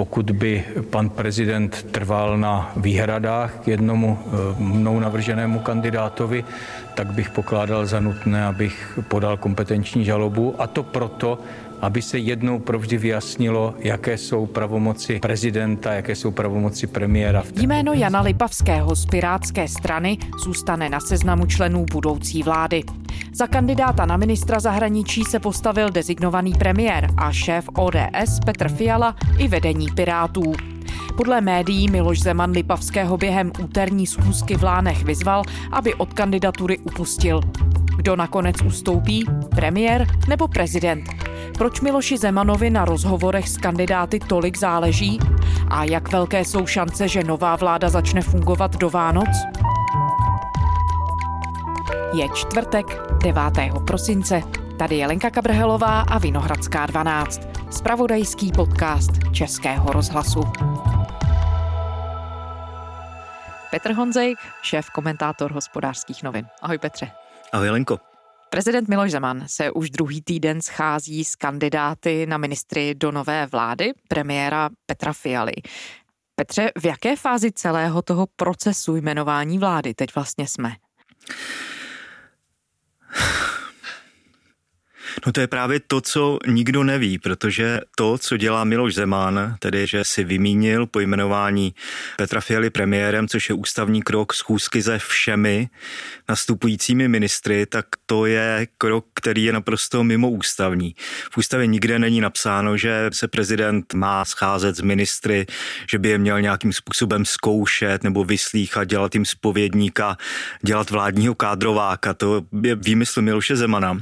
Pokud by pan prezident trval na výhradách k jednomu eh, mnou navrženému kandidátovi, tak bych pokládal za nutné, abych podal kompetenční žalobu. A to proto, aby se jednou provždy vyjasnilo, jaké jsou pravomoci prezidenta, jaké jsou pravomoci premiéra. Jméno Jana Lipavského z Pirátské strany zůstane na seznamu členů budoucí vlády. Za kandidáta na ministra zahraničí se postavil dezignovaný premiér a šéf ODS Petr Fiala i vedení Pirátů. Podle médií Miloš Zeman Lipavského během úterní schůzky v Lánech vyzval, aby od kandidatury upustil. Kdo nakonec ustoupí? Premiér nebo prezident? Proč Miloši Zemanovi na rozhovorech s kandidáty tolik záleží? A jak velké jsou šance, že nová vláda začne fungovat do Vánoc? Je čtvrtek 9. prosince. Tady je Lenka Kabrhelová a Vinohradská 12. Spravodajský podcast Českého rozhlasu. Petr Honzejk, šéf komentátor hospodářských novin. Ahoj Petře. Ahoj Lenko. Prezident Miloš Zeman se už druhý týden schází s kandidáty na ministry do nové vlády, premiéra Petra Fialy. Petře, v jaké fázi celého toho procesu jmenování vlády teď vlastně jsme? No to je právě to, co nikdo neví, protože to, co dělá Miloš Zeman, tedy že si vymínil pojmenování Petra Fialy premiérem, což je ústavní krok schůzky se všemi nastupujícími ministry, tak to je krok, který je naprosto mimo ústavní. V ústavě nikde není napsáno, že se prezident má scházet s ministry, že by je měl nějakým způsobem zkoušet nebo vyslíchat, dělat jim spovědníka, dělat vládního kádrováka. To je výmysl Miloše Zemana.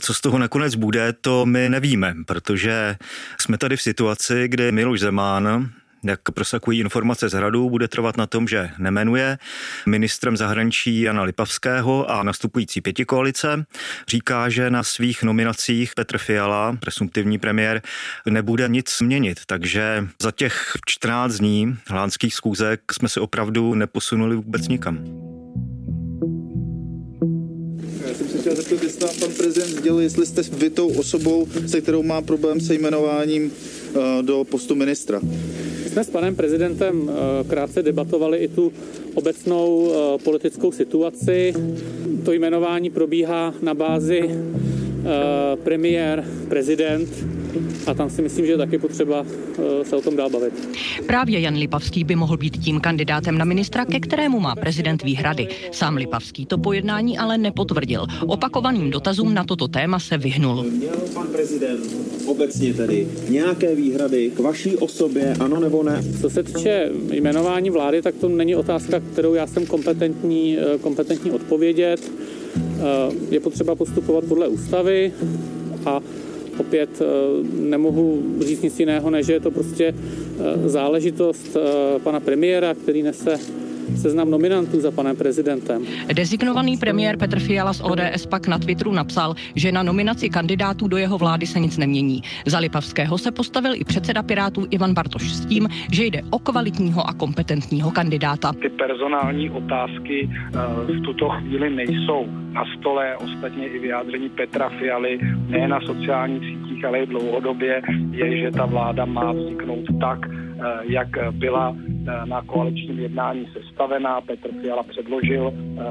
Co z toho toho nakonec bude, to my nevíme, protože jsme tady v situaci, kdy Miloš Zeman jak prosakují informace z hradu, bude trvat na tom, že nemenuje ministrem zahraničí Jana Lipavského a nastupující pětikoalice. Říká, že na svých nominacích Petr Fiala, presumptivní premiér, nebude nic měnit. Takže za těch 14 dní hlánských schůzek jsme se opravdu neposunuli vůbec nikam. Chtěl zeptat, jestli pan prezident sdělil, jestli jste vy tou osobou, se kterou má problém se jmenováním eh, do postu ministra. My jsme s panem prezidentem eh, krátce debatovali i tu obecnou eh, politickou situaci. To jmenování probíhá na bázi premiér, prezident a tam si myslím, že je taky potřeba eh, se o tom dál bavit. Právě Jan Lipavský by mohl být tím kandidátem na ministra, ke kterému má prezident výhrady. Sám Lipavský to pojednání ale nepotvrdil. Opakovaným dotazům na toto téma se vyhnul. Měl pan prezident obecně tedy nějaké výhrady k vaší osobě, ano nebo ne? Co se týče jmenování vlády, tak to není otázka, kterou já jsem kompetentní, eh, kompetentní odpovědět. Eh, je potřeba postupovat podle ústavy a opět eh, nemohu říct nic jiného, než je to prostě eh, záležitost eh, pana premiéra, který nese seznam nominantů za panem prezidentem. Designovaný premiér Petr Fiala z ODS pak na Twitteru napsal, že na nominaci kandidátů do jeho vlády se nic nemění. Za Lipavského se postavil i předseda Pirátů Ivan Bartoš s tím, že jde o kvalitního a kompetentního kandidáta. Ty personální otázky v tuto chvíli nejsou na stole, ostatně i vyjádření Petra Fialy ne na sociálních sítích, ale i dlouhodobě je, že ta vláda má vzniknout tak, Eh, jak byla eh, na koaličním jednání sestavená. Petr Fiala předložil eh,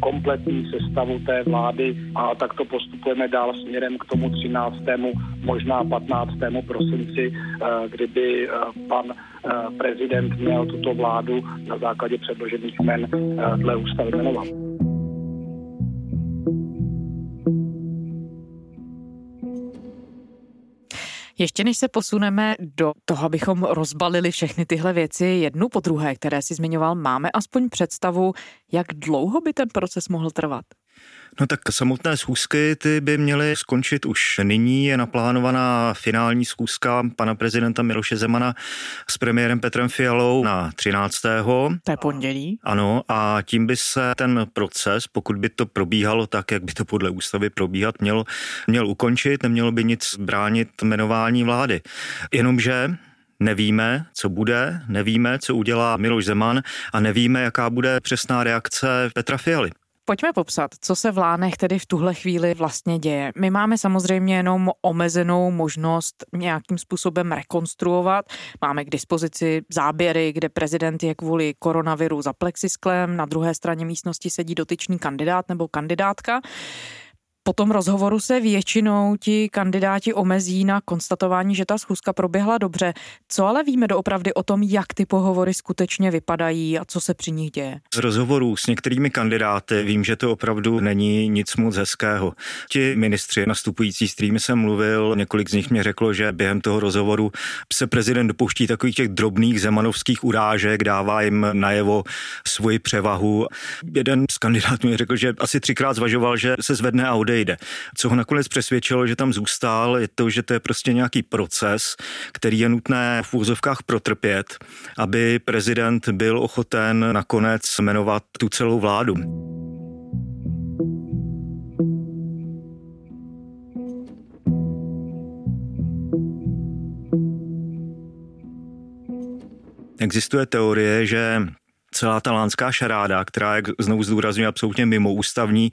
kompletní sestavu té vlády a takto postupujeme dál směrem k tomu 13. možná 15. prosinci, kdyby pan prezident měl tuto vládu na základě předložených men dle ústavy jmenovat. Ještě než se posuneme do toho, abychom rozbalili všechny tyhle věci jednu po druhé, které si zmiňoval, máme aspoň představu, jak dlouho by ten proces mohl trvat? No tak samotné schůzky ty by měly skončit už nyní. Je naplánovaná finální schůzka pana prezidenta Miloše Zemana s premiérem Petrem Fialou na 13. To je pondělí. Ano, a tím by se ten proces, pokud by to probíhalo tak, jak by to podle ústavy probíhat mělo, měl ukončit, nemělo by nic bránit jmenování vlády. Jenomže Nevíme, co bude, nevíme, co udělá Miloš Zeman a nevíme, jaká bude přesná reakce Petra Fialy. Pojďme popsat, co se v Lánech tedy v tuhle chvíli vlastně děje. My máme samozřejmě jenom omezenou možnost nějakým způsobem rekonstruovat. Máme k dispozici záběry, kde prezident je kvůli koronaviru za plexisklem, na druhé straně místnosti sedí dotyčný kandidát nebo kandidátka. Po tom rozhovoru se většinou ti kandidáti omezí na konstatování, že ta schůzka proběhla dobře. Co ale víme doopravdy o tom, jak ty pohovory skutečně vypadají a co se při nich děje? Z rozhovorů s některými kandidáty vím, že to opravdu není nic moc hezkého. Ti ministři nastupující, s kterými jsem mluvil, několik z nich mě řeklo, že během toho rozhovoru se prezident dopouští takových těch drobných zemanovských urážek, dává jim najevo svoji převahu. Jeden z kandidátů mi řekl, že asi třikrát zvažoval, že se zvedne Audi odejde. Co ho nakonec přesvědčilo, že tam zůstal, je to, že to je prostě nějaký proces, který je nutné v úzovkách protrpět, aby prezident byl ochoten nakonec jmenovat tu celou vládu. Existuje teorie, že celá ta lánská šaráda, která, jak znovu zdůrazňuje, absolutně mimo ústavní,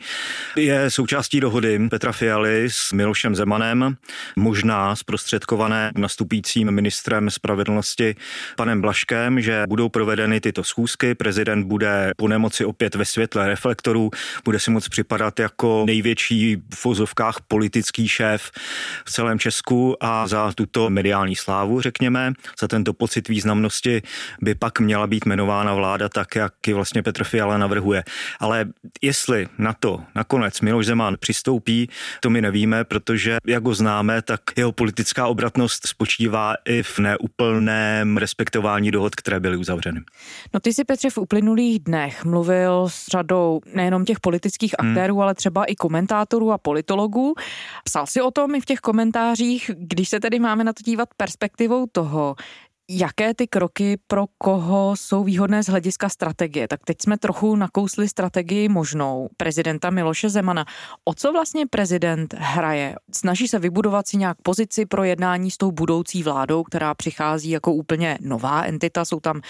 je součástí dohody Petra Fialy s Milošem Zemanem, možná zprostředkované nastupujícím ministrem spravedlnosti panem Blaškem, že budou provedeny tyto schůzky, prezident bude po nemoci opět ve světle reflektorů, bude si moc připadat jako největší v vozovkách politický šéf v celém Česku a za tuto mediální slávu, řekněme, za tento pocit významnosti by pak měla být jmenována vláda tak, jak ji vlastně Petr Fiala navrhuje. Ale jestli na to nakonec Miloš Zeman přistoupí, to my nevíme, protože jak ho známe, tak jeho politická obratnost spočívá i v neúplném respektování dohod, které byly uzavřeny. No ty si Petře v uplynulých dnech mluvil s řadou nejenom těch politických hmm. aktérů, hmm. ale třeba i komentátorů a politologů. Psal si o tom i v těch komentářích, když se tedy máme na to dívat perspektivou toho, jaké ty kroky pro koho jsou výhodné z hlediska strategie. Tak teď jsme trochu nakousli strategii možnou prezidenta Miloše Zemana. O co vlastně prezident hraje? Snaží se vybudovat si nějak pozici pro jednání s tou budoucí vládou, která přichází jako úplně nová entita. Jsou tam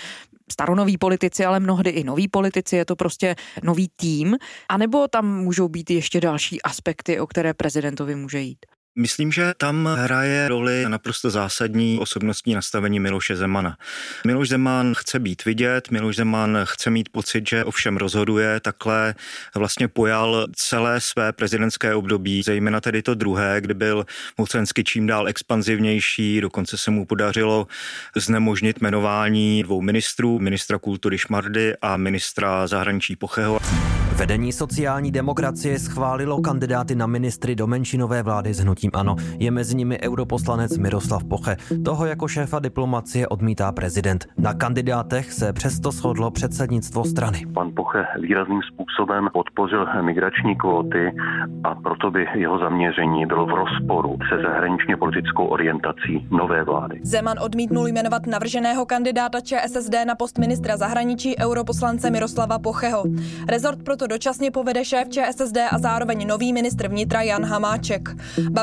staronoví politici, ale mnohdy i noví politici, je to prostě nový tým. A nebo tam můžou být ještě další aspekty, o které prezidentovi může jít? Myslím, že tam hraje roli naprosto zásadní osobnostní nastavení Miloše Zemana. Miloš Zeman chce být vidět, Miloš Zeman chce mít pocit, že ovšem rozhoduje, takhle vlastně pojal celé své prezidentské období, zejména tedy to druhé, kdy byl mocensky čím dál expanzivnější, dokonce se mu podařilo znemožnit jmenování dvou ministrů, ministra kultury Šmardy a ministra zahraničí Pocheho. Vedení sociální demokracie schválilo kandidáty na ministry do menšinové vlády s hnutím ANO. Je mezi nimi europoslanec Miroslav Poche. Toho jako šéfa diplomacie odmítá prezident. Na kandidátech se přesto shodlo předsednictvo strany. Pan Poche výrazným způsobem podpořil migrační kvóty a proto by jeho zaměření bylo v rozporu se zahraničně politickou orientací nové vlády. Zeman odmítnul jmenovat navrženého kandidáta ČSSD na post ministra zahraničí europoslance Miroslava Pocheho. Rezort proto dočasně povede šéf ČSSD a zároveň nový ministr vnitra Jan Hamáček.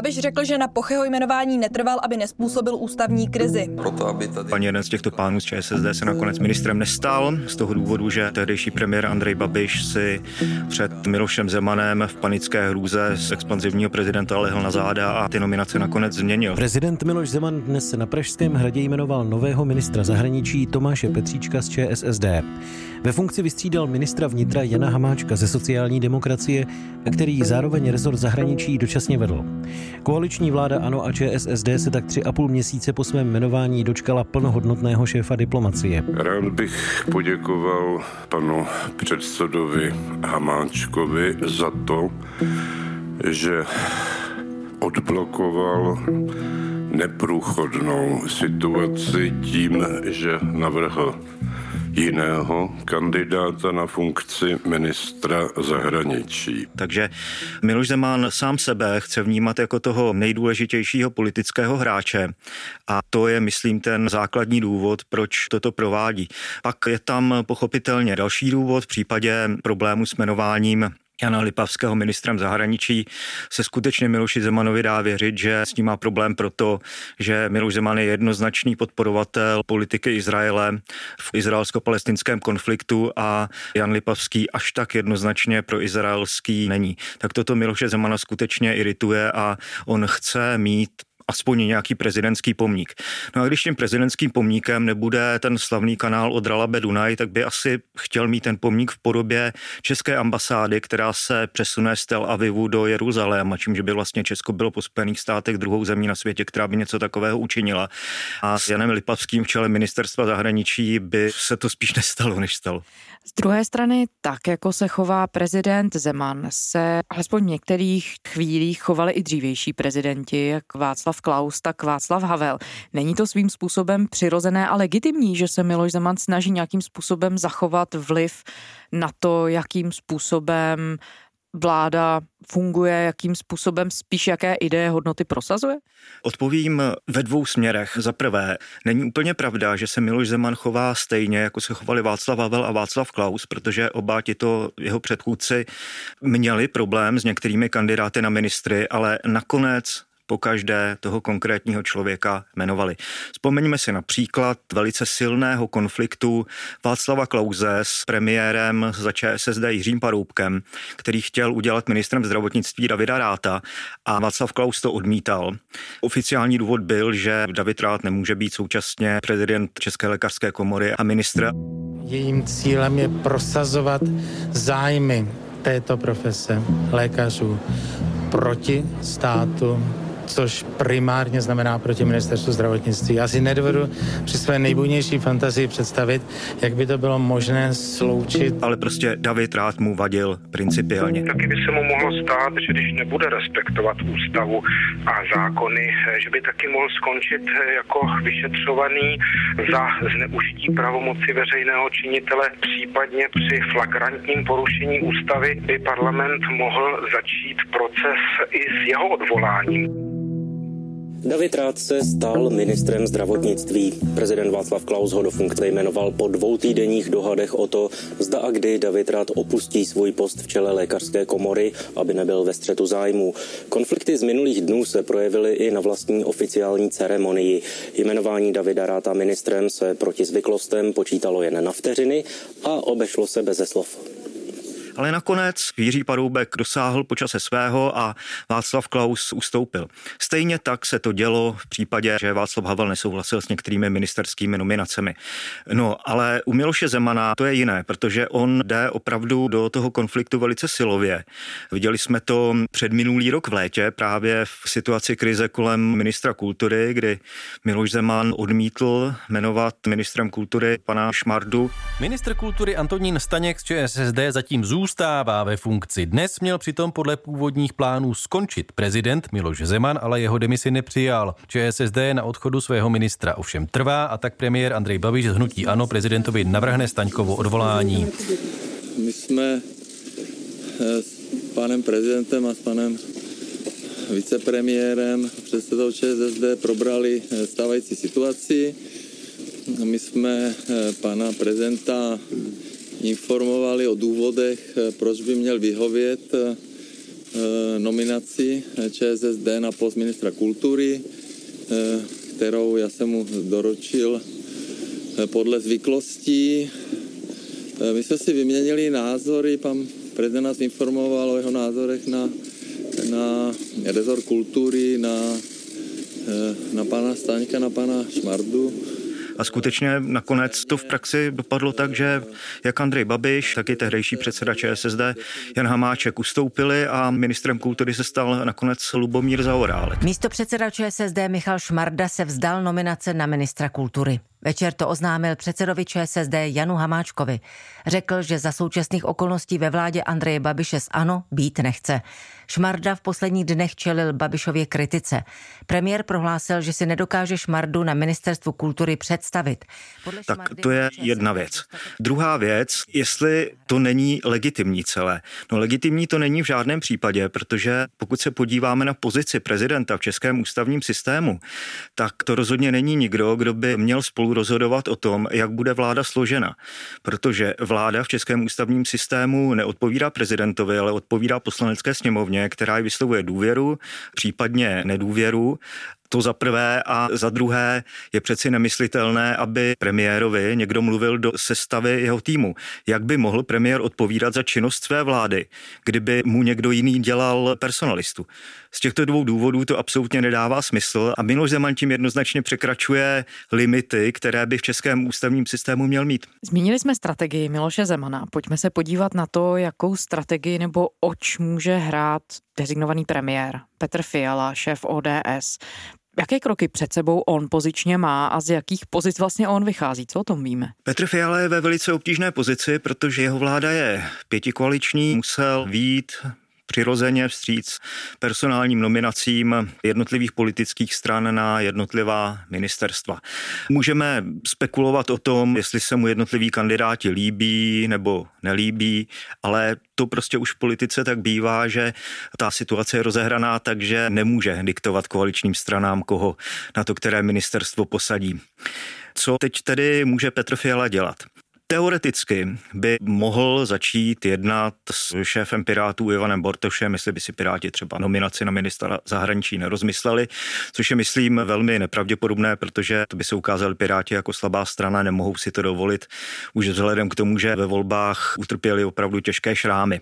Babiš řekl, že na Pocheho jmenování netrval, aby nespůsobil ústavní krizi. Proto, aby tady... Ani jeden z těchto pánů z ČSSD se nakonec ministrem nestal, z toho důvodu, že tehdejší premiér Andrej Babiš si před Milošem Zemanem v panické hrůze z expanzivního prezidenta lehl na záda a ty nominace nakonec změnil. Prezident Miloš Zeman dnes na Pražském hradě jmenoval nového ministra zahraničí Tomáše Petříčka z ČSSD. Ve funkci vystřídal ministra vnitra Jana Hamáčka ze sociální demokracie, který zároveň rezort zahraničí dočasně vedl. Koaliční vláda ANO a ČSSD se tak tři a půl měsíce po svém jmenování dočkala plnohodnotného šéfa diplomacie. Rád bych poděkoval panu předsedovi Hamáčkovi za to, že odblokoval neprůchodnou situaci tím, že navrhl jiného kandidáta na funkci ministra zahraničí. Takže Miloš Zeman sám sebe chce vnímat jako toho nejdůležitějšího politického hráče a to je, myslím, ten základní důvod, proč toto provádí. Pak je tam pochopitelně další důvod v případě problému s jmenováním Jana Lipavského ministrem zahraničí, se skutečně Miloši Zemanovi dá věřit, že s ním má problém proto, že Miloš Zeman je jednoznačný podporovatel politiky Izraele v izraelsko-palestinském konfliktu a Jan Lipavský až tak jednoznačně pro izraelský není. Tak toto Miloše Zemana skutečně irituje a on chce mít aspoň nějaký prezidentský pomník. No a když tím prezidentským pomníkem nebude ten slavný kanál od Ralabe Dunaj, tak by asi chtěl mít ten pomník v podobě české ambasády, která se přesune z Tel Avivu do Jeruzaléma, čímž by vlastně Česko bylo po Spojených státech druhou zemí na světě, která by něco takového učinila. A s Janem Lipavským v čele ministerstva zahraničí by se to spíš nestalo, než stalo. Z druhé strany, tak jako se chová prezident Zeman, se alespoň v některých chvílích chovali i dřívější prezidenti, jak Václav Klaus, tak Václav Havel. Není to svým způsobem přirozené a legitimní, že se Miloš Zeman snaží nějakým způsobem zachovat vliv na to, jakým způsobem vláda funguje, jakým způsobem spíš jaké ideje, hodnoty prosazuje? Odpovím ve dvou směrech. Za prvé, není úplně pravda, že se Miloš Zeman chová stejně, jako se chovali Václav Havel a Václav Klaus, protože oba tito jeho předchůdci měli problém s některými kandidáty na ministry, ale nakonec po každé toho konkrétního člověka jmenovali. Vzpomeňme si například velice silného konfliktu Václava Klauze s premiérem za ČSSD Jiřím Paroubkem, který chtěl udělat ministrem zdravotnictví Davida Ráta a Václav Klaus to odmítal. Oficiální důvod byl, že David Rát nemůže být současně prezident České lékařské komory a ministr. Jejím cílem je prosazovat zájmy této profese lékařů proti státu, což primárně znamená proti ministerstvu zdravotnictví. Já si nedovedu při své nejbůjnější fantazii představit, jak by to bylo možné sloučit. Ale prostě David rád mu vadil principiálně. Taky by se mu mohlo stát, že když nebude respektovat ústavu a zákony, že by taky mohl skončit jako vyšetřovaný za zneužití pravomoci veřejného činitele, případně při flagrantním porušení ústavy by parlament mohl začít proces i s jeho odvoláním. David Rád se stal ministrem zdravotnictví. Prezident Václav Klaus ho do funkce jmenoval po dvou týdenních dohadech o to, zda a kdy David Rád opustí svůj post v čele lékařské komory, aby nebyl ve střetu zájmu. Konflikty z minulých dnů se projevily i na vlastní oficiální ceremonii. Jmenování Davida Ráta ministrem se proti zvyklostem počítalo jen na vteřiny a obešlo se beze slov ale nakonec Jiří Paroubek dosáhl počase svého a Václav Klaus ustoupil. Stejně tak se to dělo v případě, že Václav Havel nesouhlasil s některými ministerskými nominacemi. No, ale u Miloše Zemana to je jiné, protože on jde opravdu do toho konfliktu velice silově. Viděli jsme to před minulý rok v létě, právě v situaci krize kolem ministra kultury, kdy Miloš Zeman odmítl jmenovat ministrem kultury pana Šmardu. Ministr kultury Antonín Staněk z ČSSD zatím zůstal zůstává ve funkci. Dnes měl přitom podle původních plánů skončit prezident Miloš Zeman, ale jeho demisi nepřijal. ČSSD na odchodu svého ministra ovšem trvá a tak premiér Andrej Babiš z hnutí ANO prezidentovi navrhne Staňkovo odvolání. My jsme eh, s panem prezidentem a s panem vicepremiérem, předsedou ČSSD probrali eh, stávající situaci. My jsme eh, pana prezidenta informovali o důvodech, eh, proč by měl vyhovět eh, nominaci ČSSD na post ministra kultury, eh, kterou já jsem mu doručil podle zvyklostí. My jsme si vyměnili názory, pan prezident nás informoval o jeho názorech na, na rezort kultury, na, na pana Staňka, na pana Šmardu a skutečně nakonec to v praxi dopadlo tak, že jak Andrej Babiš, tak i tehdejší předseda ČSSD Jan Hamáček ustoupili a ministrem kultury se stal nakonec Lubomír Zaorálek. Místo předseda ČSSD Michal Šmarda se vzdal nominace na ministra kultury. Večer to oznámil předsedovi ČSSD Janu Hamáčkovi. Řekl, že za současných okolností ve vládě Andreje Babiše z ANO být nechce. Šmarda v posledních dnech čelil Babišově kritice. Premiér prohlásil, že si nedokáže Šmardu na ministerstvu kultury představit. Podle tak to je jedna věc. Druhá věc, jestli to není legitimní celé. No legitimní to není v žádném případě, protože pokud se podíváme na pozici prezidenta v českém ústavním systému, tak to rozhodně není nikdo, kdo by měl spolu spolu rozhodovat o tom, jak bude vláda složena. Protože vláda v českém ústavním systému neodpovídá prezidentovi, ale odpovídá poslanecké sněmovně, která ji vyslovuje důvěru, případně nedůvěru to za prvé a za druhé je přeci nemyslitelné, aby premiérovi někdo mluvil do sestavy jeho týmu. Jak by mohl premiér odpovídat za činnost své vlády, kdyby mu někdo jiný dělal personalistu? Z těchto dvou důvodů to absolutně nedává smysl a Miloš Zeman tím jednoznačně překračuje limity, které by v českém ústavním systému měl mít. Zmínili jsme strategii Miloše Zemana. Pojďme se podívat na to, jakou strategii nebo oč může hrát designovaný premiér Petr Fiala, šéf ODS. Jaké kroky před sebou on pozičně má a z jakých pozic vlastně on vychází? Co o tom víme? Petr Fiala je ve velice obtížné pozici, protože jeho vláda je pětikoaliční, musel vít přirozeně vstříc personálním nominacím jednotlivých politických stran na jednotlivá ministerstva. Můžeme spekulovat o tom, jestli se mu jednotliví kandidáti líbí nebo nelíbí, ale to prostě už v politice tak bývá, že ta situace je rozehraná, takže nemůže diktovat koaličním stranám, koho na to které ministerstvo posadí. Co teď tedy může Petr Fiala dělat? Teoreticky by mohl začít jednat s šéfem Pirátů Ivanem Bortošem, jestli by si Piráti třeba nominaci na ministra zahraničí nerozmysleli, což je, myslím, velmi nepravděpodobné, protože to by se ukázali Piráti jako slabá strana, nemohou si to dovolit už vzhledem k tomu, že ve volbách utrpěli opravdu těžké šrámy.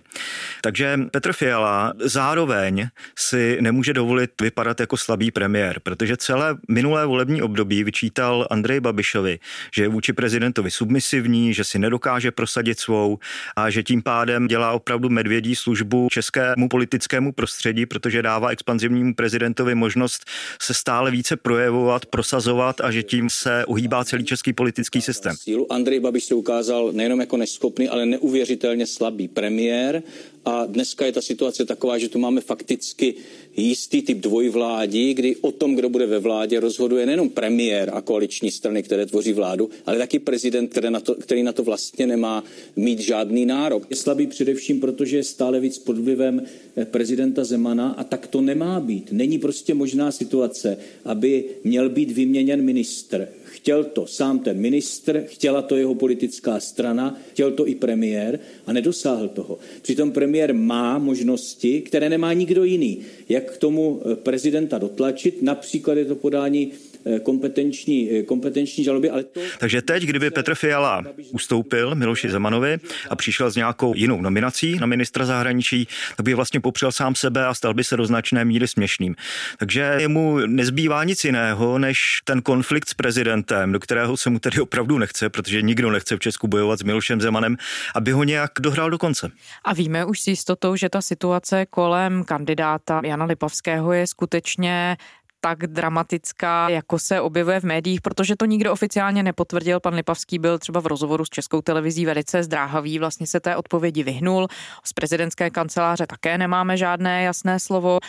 Takže Petr Fiala zároveň si nemůže dovolit vypadat jako slabý premiér, protože celé minulé volební období vyčítal Andrej Babišovi, že je vůči prezidentovi submisivní, že si nedokáže prosadit svou a že tím pádem dělá opravdu medvědí službu českému politickému prostředí, protože dává expanzivnímu prezidentovi možnost se stále více projevovat, prosazovat a že tím se uhýbá celý český politický systém. Sílu Andrej Babiš se ukázal nejenom jako neschopný, ale neuvěřitelně slabý premiér a dneska je ta situace taková, že tu máme fakticky jistý typ dvojvládí, kdy o tom, kdo bude ve vládě, rozhoduje nejenom premiér a koaliční strany, které tvoří vládu, ale taky prezident, který na to, který na to vlastně nemá mít žádný nárok. Je slabý především, protože je stále víc pod vlivem eh, prezidenta Zemana a tak to nemá být. Není prostě možná situace, aby měl být vyměněn ministr. Chtěl to sám ten ministr, chtěla to jeho politická strana, chtěl to i premiér a nedosáhl toho. Přitom premiér má možnosti, které nemá nikdo jiný, jak k tomu eh, prezidenta dotlačit. Například je to podání kompetenční, eh, kompetenční žaloby. Ale to... Takže teď, kdyby Petr Fiala ustoupil Miloši Zemanovi a přišel s nějakou jinou nominací na ministra zahraničí, tak by vlastně popřel sám sebe a stal by se do značné míry směšným. Takže jemu nezbývá nic jiného, než ten konflikt s prezidentem, do kterého se mu tedy opravdu nechce, protože nikdo nechce v Česku bojovat s Milošem Zemanem, aby ho nějak dohrál do konce. A víme už s jistotou, že ta situace kolem kandidáta Jana Lipavského je skutečně tak dramatická, jako se objevuje v médiích, protože to nikdo oficiálně nepotvrdil. Pan Lipavský byl třeba v rozhovoru s Českou televizí velice zdráhavý, vlastně se té odpovědi vyhnul. Z prezidentské kanceláře také nemáme žádné jasné slovo.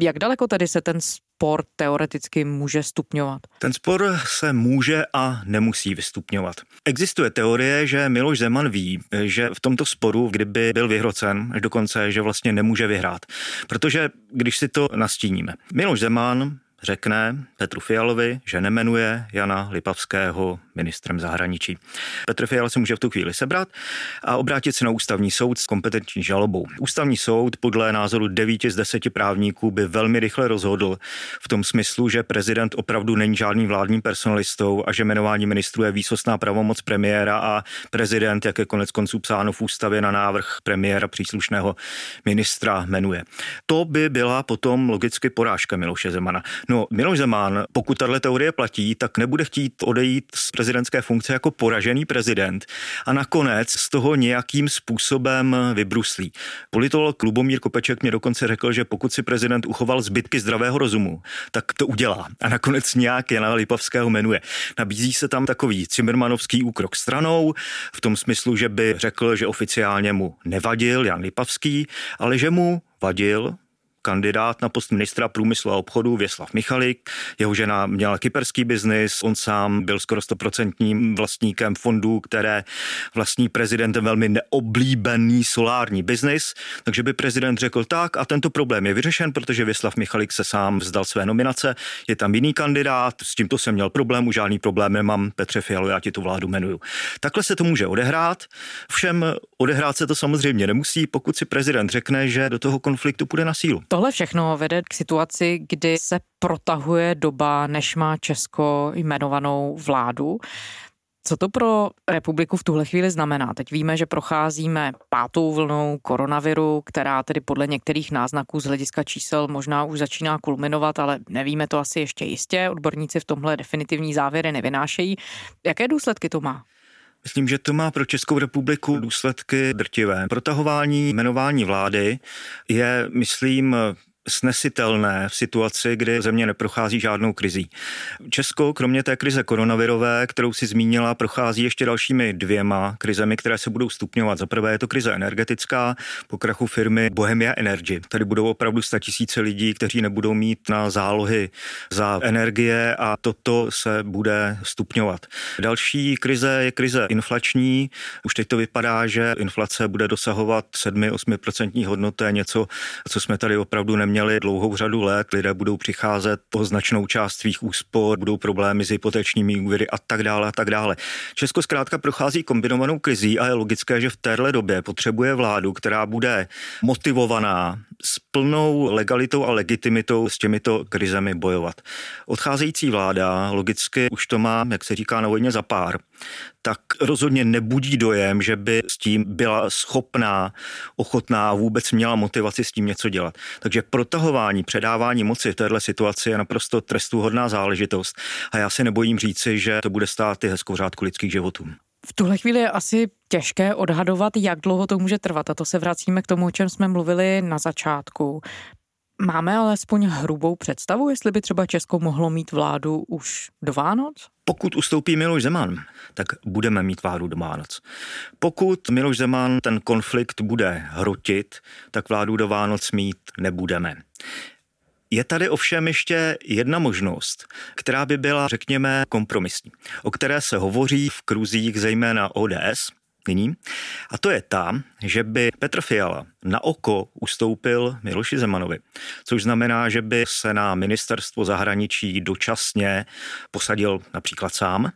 Jak daleko tedy se ten spor teoreticky může stupňovat? Ten spor se může a nemusí vystupňovat. Existuje teorie, že Miloš Zeman ví, že v tomto sporu, kdyby byl vyhrocen až do konce, že vlastně nemůže vyhrát. Protože když si to nastíníme, Miloš Zeman řekne Petru Fialovi, že nemenuje Jana Lipavského ministrem zahraničí. Petr Fiala se může v tu chvíli sebrat a obrátit se na ústavní soud s kompetenční žalobou. Ústavní soud podle názoru 9 z 10 právníků by velmi rychle rozhodl v tom smyslu, že prezident opravdu není žádným vládním personalistou a že jmenování ministrů je výsostná pravomoc premiéra a prezident, jak je konec konců psáno v ústavě na návrh premiéra příslušného ministra jmenuje. To by byla potom logicky porážka Miloše Zemana. No, Miloš Zeman, pokud tahle teorie platí, tak nebude chtít odejít z prezidentské funkce jako poražený prezident a nakonec z toho nějakým způsobem vybruslí. Politolog Lubomír Kopeček mě dokonce řekl, že pokud si prezident uchoval zbytky zdravého rozumu, tak to udělá. A nakonec nějak Jana Lipavského jmenuje. Nabízí se tam takový Cimrmanovský úkrok stranou, v tom smyslu, že by řekl, že oficiálně mu nevadil Jan Lipavský, ale že mu vadil kandidát na post ministra průmyslu a obchodu Věslav Michalik. Jeho žena měla kyperský biznis, on sám byl skoro stoprocentním vlastníkem fondů, které vlastní prezident velmi neoblíbený solární biznis. Takže by prezident řekl tak a tento problém je vyřešen, protože Věslav Michalik se sám vzdal své nominace, je tam jiný kandidát, s tímto jsem měl problém, už žádný problém nemám, Petře Fialu, já ti tu vládu jmenuju. Takhle se to může odehrát, všem odehrát se to samozřejmě nemusí, pokud si prezident řekne, že do toho konfliktu půjde na sílu. Tohle všechno vede k situaci, kdy se protahuje doba, než má Česko jmenovanou vládu. Co to pro republiku v tuhle chvíli znamená? Teď víme, že procházíme pátou vlnou koronaviru, která tedy podle některých náznaků z hlediska čísel možná už začíná kulminovat, ale nevíme to asi ještě jistě. Odborníci v tomhle definitivní závěry nevynášejí. Jaké důsledky to má? Myslím, že to má pro Českou republiku důsledky drtivé. Protahování jmenování vlády je, myslím, snesitelné v situaci, kdy země neprochází žádnou krizí. Česko, kromě té krize koronavirové, kterou si zmínila, prochází ještě dalšími dvěma krizemi, které se budou stupňovat. Za prvé je to krize energetická, po krachu firmy Bohemia Energy. Tady budou opravdu tisíce lidí, kteří nebudou mít na zálohy za energie a toto se bude stupňovat. Další krize je krize inflační. Už teď to vypadá, že inflace bude dosahovat 7-8% hodnoty, něco, co jsme tady opravdu neměli měli dlouhou řadu let, lidé budou přicházet po značnou část svých úspor, budou problémy s hypotečními úvěry a tak dále a tak dále. Česko zkrátka prochází kombinovanou krizí a je logické, že v téhle době potřebuje vládu, která bude motivovaná s plnou legalitou a legitimitou s těmito krizemi bojovat. Odcházející vláda logicky už to má, jak se říká na vojně, za pár tak rozhodně nebudí dojem, že by s tím byla schopná, ochotná, vůbec měla motivaci s tím něco dělat. Takže protahování, předávání moci v této situaci je naprosto trestuhodná záležitost a já se nebojím říci, že to bude stát i hezkou řádku lidských životů. V tuhle chvíli je asi těžké odhadovat, jak dlouho to může trvat. A to se vracíme k tomu, o čem jsme mluvili na začátku. Máme alespoň hrubou představu, jestli by třeba Česko mohlo mít vládu už do Vánoc? Pokud ustoupí Miloš Zeman, tak budeme mít vládu do Vánoc. Pokud Miloš Zeman ten konflikt bude hrotit, tak vládu do Vánoc mít nebudeme. Je tady ovšem ještě jedna možnost, která by byla, řekněme, kompromisní, o které se hovoří v kruzích zejména ODS, nyní. A to je ta, že by Petr Fiala na oko ustoupil Miloši Zemanovi, což znamená, že by se na ministerstvo zahraničí dočasně posadil například sám,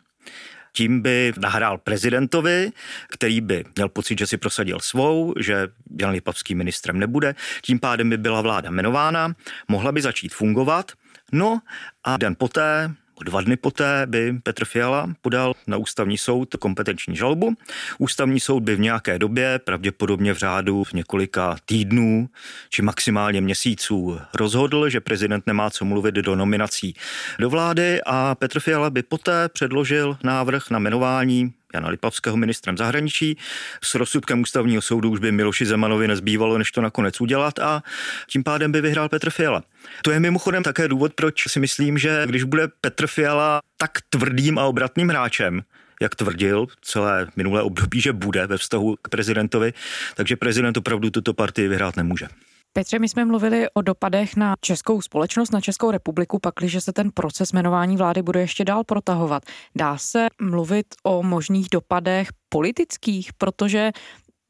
tím by nahrál prezidentovi, který by měl pocit, že si prosadil svou, že Jan Lipavský ministrem nebude, tím pádem by byla vláda jmenována, mohla by začít fungovat, no a den poté Dva dny poté by Petr Fiala podal na ústavní soud kompetenční žalobu. Ústavní soud by v nějaké době, pravděpodobně v řádu v několika týdnů či maximálně měsíců, rozhodl, že prezident nemá co mluvit do nominací do vlády a Petr Fiala by poté předložil návrh na jmenování Jana Lipavského ministrem zahraničí. S rozsudkem ústavního soudu už by Miloši Zemanovi nezbývalo, než to nakonec udělat a tím pádem by vyhrál Petr Fiala. To je mimochodem také důvod, proč si myslím, že když bude Petr Fiala tak tvrdým a obratným hráčem, jak tvrdil celé minulé období, že bude ve vztahu k prezidentovi, takže prezident opravdu tuto partii vyhrát nemůže. Petře, my jsme mluvili o dopadech na českou společnost, na Českou republiku, pakliže se ten proces jmenování vlády bude ještě dál protahovat. Dá se mluvit o možných dopadech politických, protože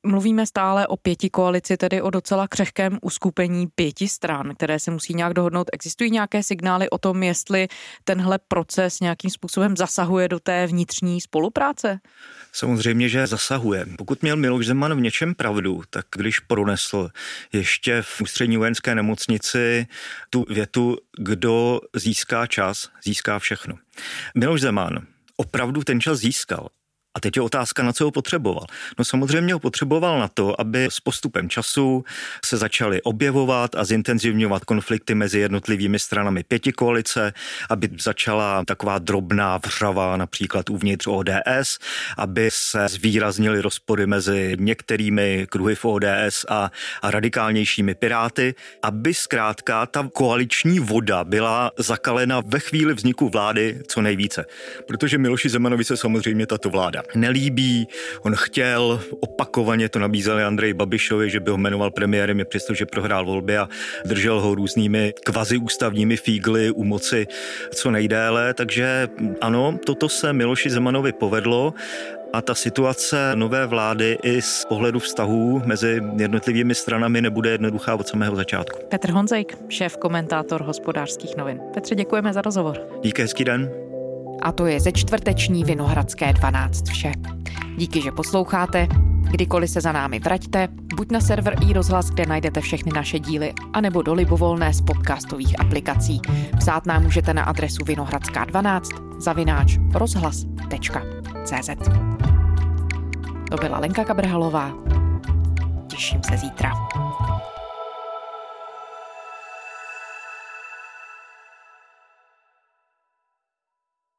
Mluvíme stále o pěti koalici, tedy o docela křehkém uskupení pěti stran, které se musí nějak dohodnout. Existují nějaké signály o tom, jestli tenhle proces nějakým způsobem zasahuje do té vnitřní spolupráce? Samozřejmě, že zasahuje. Pokud měl Miloš Zeman v něčem pravdu, tak když pronesl ještě v ústřední vojenské nemocnici tu větu, kdo získá čas, získá všechno. Miloš Zeman opravdu ten čas získal a teď je otázka, na co ho potřeboval. No samozřejmě ho potřeboval na to, aby s postupem času se začaly objevovat a zintenzivňovat konflikty mezi jednotlivými stranami pěti koalice, aby začala taková drobná vřava například uvnitř ODS, aby se zvýraznily rozpory mezi některými kruhy v ODS a, a radikálnějšími piráty, aby zkrátka ta koaliční voda byla zakalena ve chvíli vzniku vlády co nejvíce. Protože Miloši Zemanovi se samozřejmě tato vláda nelíbí. On chtěl, opakovaně to nabízeli Andrej Babišovi, že by ho jmenoval premiérem, přestože prohrál volby a držel ho různými kvazi ústavními fígly u moci co nejdéle. Takže ano, toto se Miloši Zemanovi povedlo a ta situace nové vlády i z pohledu vztahů mezi jednotlivými stranami nebude jednoduchá od samého začátku. Petr Honzejk, šéf komentátor hospodářských novin. Petře, děkujeme za rozhovor. Díky, hezký den. A to je ze čtvrteční Vinohradské 12 vše. Díky, že posloucháte. Kdykoliv se za námi vraťte, buď na server i rozhlas, kde najdete všechny naše díly, anebo do libovolné z podcastových aplikací. Psát nám můžete na adresu vinohradská12 zavináč rozhlas.cz To byla Lenka Kabrhalová. Těším se zítra.